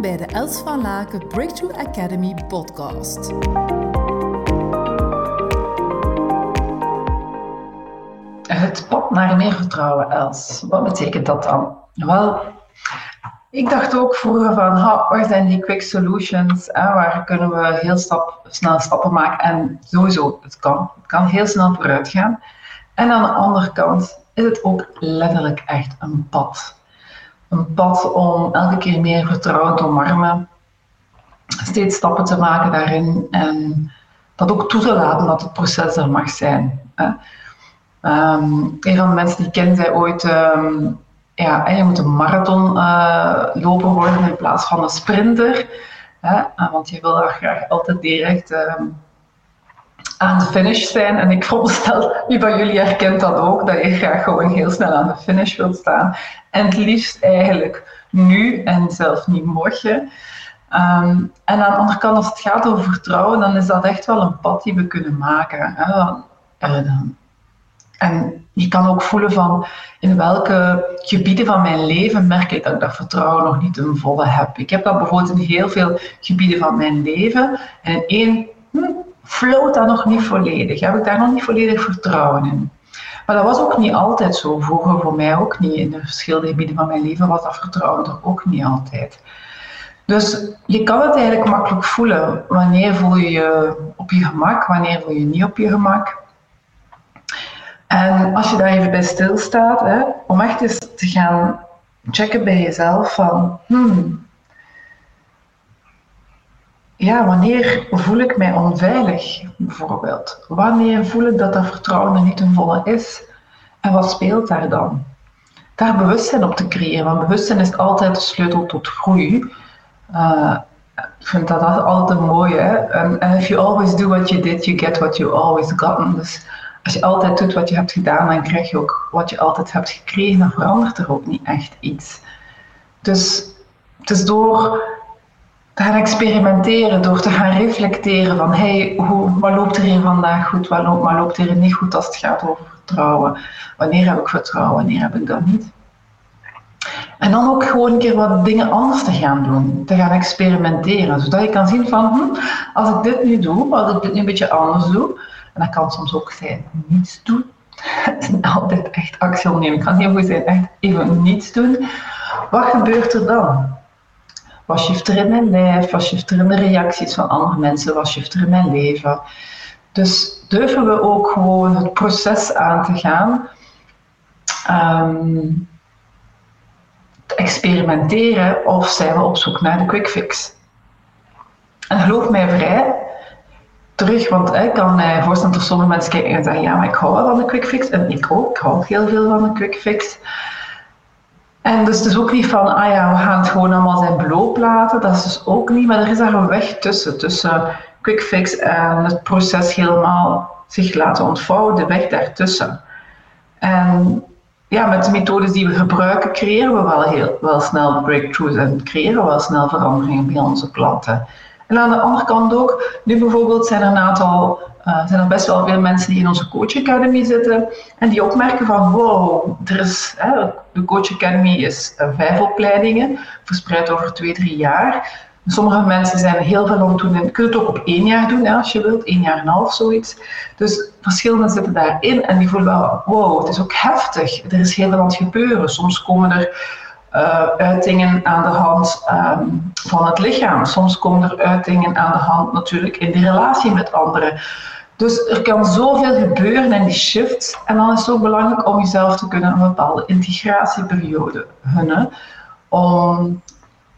Bij de Els van Laken Breakthrough Academy podcast. Het pad naar meer vertrouwen, Els. Wat betekent dat dan? Wel, ik dacht ook vroeger van, ha, waar zijn die quick solutions? Hè? Waar kunnen we heel stap, snel stappen maken? En sowieso, het kan. Het kan heel snel vooruit gaan. En aan de andere kant is het ook letterlijk echt een pad. Een pad om elke keer meer vertrouwen te omarmen. Steeds stappen te maken daarin. En dat ook toe te laten dat het proces er mag zijn. Hè? Um, een van de mensen die kende zei ooit, um, ja, je moet een marathonloper uh, worden in plaats van een sprinter. Hè? Want je wil daar graag altijd direct um, aan de finish zijn. En ik veronderstel, wie van jullie herkent dat ook, dat je graag gewoon heel snel aan de finish wilt staan. En het liefst eigenlijk nu en zelf niet morgen. Um, en aan de andere kant, als het gaat over vertrouwen, dan is dat echt wel een pad die we kunnen maken. Hè? Uh, en je kan ook voelen van in welke gebieden van mijn leven merk ik dat ik dat vertrouwen nog niet ten volle heb. Ik heb dat bijvoorbeeld in heel veel gebieden van mijn leven. En in één hm, floot dat nog niet volledig. Heb ik daar nog niet volledig vertrouwen in. Maar dat was ook niet altijd zo. Vroeger voor mij ook niet. In de verschillende gebieden van mijn leven was dat vertrouwen er ook niet altijd. Dus je kan het eigenlijk makkelijk voelen. Wanneer voel je je op je gemak, wanneer voel je je niet op je gemak. En als je daar even bij stilstaat, hè, om echt eens te gaan checken bij jezelf van, hmm, ja, wanneer voel ik mij onveilig, bijvoorbeeld? Wanneer voel ik dat dat vertrouwen er niet ten volle is? En wat speelt daar dan? Daar bewustzijn op te creëren, want bewustzijn is altijd de sleutel tot groei. Uh, ik vind dat altijd mooi? And, and if you always do what you did, you get what you always gotten. Dus als je altijd doet wat je hebt gedaan, dan krijg je ook wat je altijd hebt gekregen. Dan verandert er ook niet echt iets. Dus het is door te gaan experimenteren, door te gaan reflecteren van hey, hoe, wat loopt er hier vandaag goed, wat loopt, wat loopt er niet goed als het gaat over vertrouwen. Wanneer heb ik vertrouwen, wanneer heb ik dat niet. En dan ook gewoon een keer wat dingen anders te gaan doen, te gaan experimenteren, zodat je kan zien van hm, als ik dit nu doe, als ik dit nu een beetje anders doe, en dat kan soms ook zijn niets doen. altijd echt actie ondernemen. Het kan heel goed zijn echt even niets doen. Wat gebeurt er dan? Wat shift er in mijn lijf? Wat shift er in de reacties van andere mensen? Wat shift er in mijn leven? Dus durven we ook gewoon het proces aan te gaan. Um, te experimenteren of zijn we op zoek naar de quick fix? En geloof mij vrij, terug, want ik kan mij voorstellen dat sommige mensen kijken en zeggen, ja, maar ik hou wel van de quick fix. En ik ook, ik hou heel veel van de quick fix. En dus het is ook niet van, ah ja, we gaan het gewoon allemaal zijn beloop laten. Dat is dus ook niet, maar er is daar een weg tussen. Tussen quick fix en het proces helemaal zich laten ontvouwen, de weg daartussen. En ja, met de methodes die we gebruiken, creëren we wel, heel, wel snel breakthroughs en creëren we wel snel veranderingen bij onze klanten. En aan de andere kant ook, nu bijvoorbeeld zijn er een aantal, uh, zijn er best wel veel mensen die in onze Coach Academy zitten en die opmerken van wow, er is, hè, de Coach Academy is uh, vijf opleidingen, verspreid over twee, drie jaar. Sommige mensen zijn heel veel het doen en kunnen het ook op één jaar doen hè, als je wilt, één jaar en een half zoiets. Dus verschillende zitten daarin en die voelen wel, wow, het is ook heftig, er is heel veel aan het gebeuren. Soms komen er uh, uitingen aan de hand um, van het lichaam. Soms komen er uitingen aan de hand natuurlijk in de relatie met anderen. Dus er kan zoveel gebeuren in die shift. En dan is het ook belangrijk om jezelf te kunnen een bepaalde integratieperiode gunnen. Om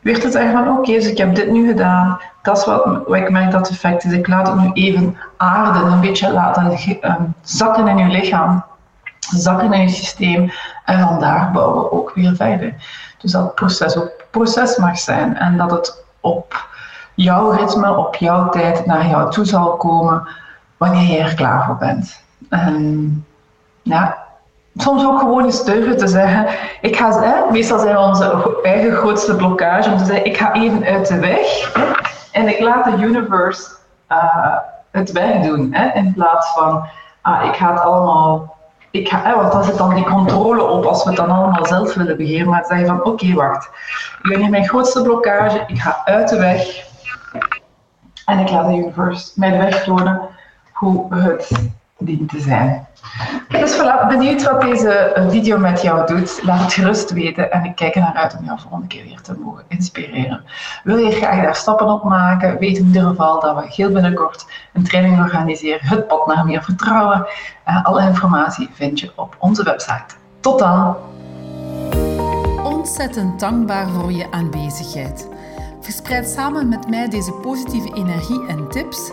weer te zeggen van oké, dus ik heb dit nu gedaan. Dat is wat, wat ik merk dat effect is. Ik laat het nu even aarden, een beetje laten um, zakken in je lichaam zakken in je systeem en vandaag bouwen we ook weer verder. Dus dat proces ook proces mag zijn en dat het op jouw ritme, op jouw tijd naar jou toe zal komen wanneer je er klaar voor bent. En ja, soms ook gewoon eens durven te zeggen, ik ga, hè, meestal zijn we onze eigen grootste blokkage om te zeggen, ik ga even uit de weg en ik laat de universe uh, het werk doen, hè, in plaats van, ah, ik ga het allemaal want dan zit dan die controle op als we het dan allemaal zelf willen beheren. Maar zeggen van oké, wacht. ik ben hier mijn grootste blokkage, ik ga uit de weg en ik laat de universe mij de weg tonen hoe het dient te zijn. Dus voilà, benieuwd wat deze video met jou doet. Laat het gerust weten en ik kijk er naar uit om jou volgende keer weer te mogen inspireren. Wil je graag daar stappen op maken? Weet in ieder geval dat we heel binnenkort een training organiseren. Het pad naar meer vertrouwen. Uh, alle informatie vind je op onze website. Tot dan! Ontzettend dankbaar voor je aanwezigheid. Verspreid samen met mij deze positieve energie en tips.